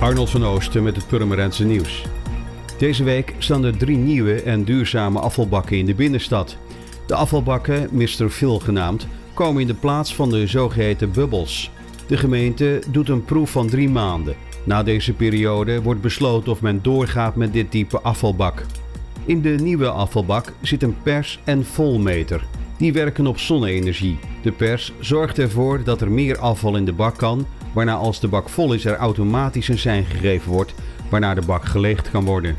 Arnold van Oosten met het Purmerendse nieuws. Deze week staan er drie nieuwe en duurzame afvalbakken in de binnenstad. De afvalbakken, Mr. Phil genaamd, komen in de plaats van de zogeheten bubbels. De gemeente doet een proef van drie maanden. Na deze periode wordt besloten of men doorgaat met dit type afvalbak. In de nieuwe afvalbak zit een pers- en volmeter. Die werken op zonne-energie. De pers zorgt ervoor dat er meer afval in de bak kan, waarna als de bak vol is er automatisch een sein gegeven wordt, waarna de bak geleegd kan worden.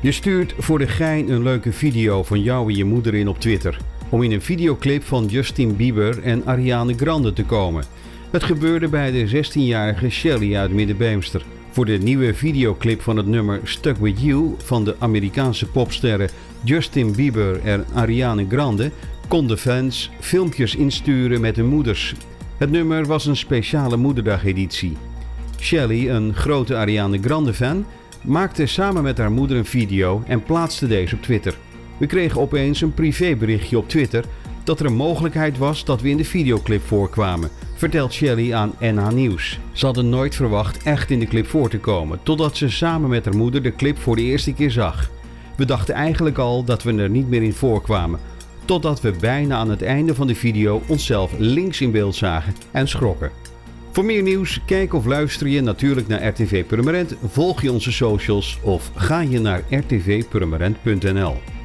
Je stuurt voor de gein een leuke video van jou en je moeder in op Twitter, om in een videoclip van Justin Bieber en Ariana Grande te komen. Het gebeurde bij de 16-jarige Shelly uit Middenbeemster. Voor de nieuwe videoclip van het nummer Stuck With You van de Amerikaanse popsterren Justin Bieber en Ariana Grande konden fans filmpjes insturen met hun moeders. Het nummer was een speciale moederdageditie. Shelly, een grote Ariana Grande fan, maakte samen met haar moeder een video en plaatste deze op Twitter. We kregen opeens een privéberichtje op Twitter dat er een mogelijkheid was dat we in de videoclip voorkwamen, vertelt Shelly aan NH Nieuws. Ze hadden nooit verwacht echt in de clip voor te komen, totdat ze samen met haar moeder de clip voor de eerste keer zag. We dachten eigenlijk al dat we er niet meer in voorkwamen, totdat we bijna aan het einde van de video onszelf links in beeld zagen en schrokken. Voor meer nieuws, kijk of luister je natuurlijk naar RTV Purmerend, volg je onze socials of ga je naar rtvpurmerend.nl.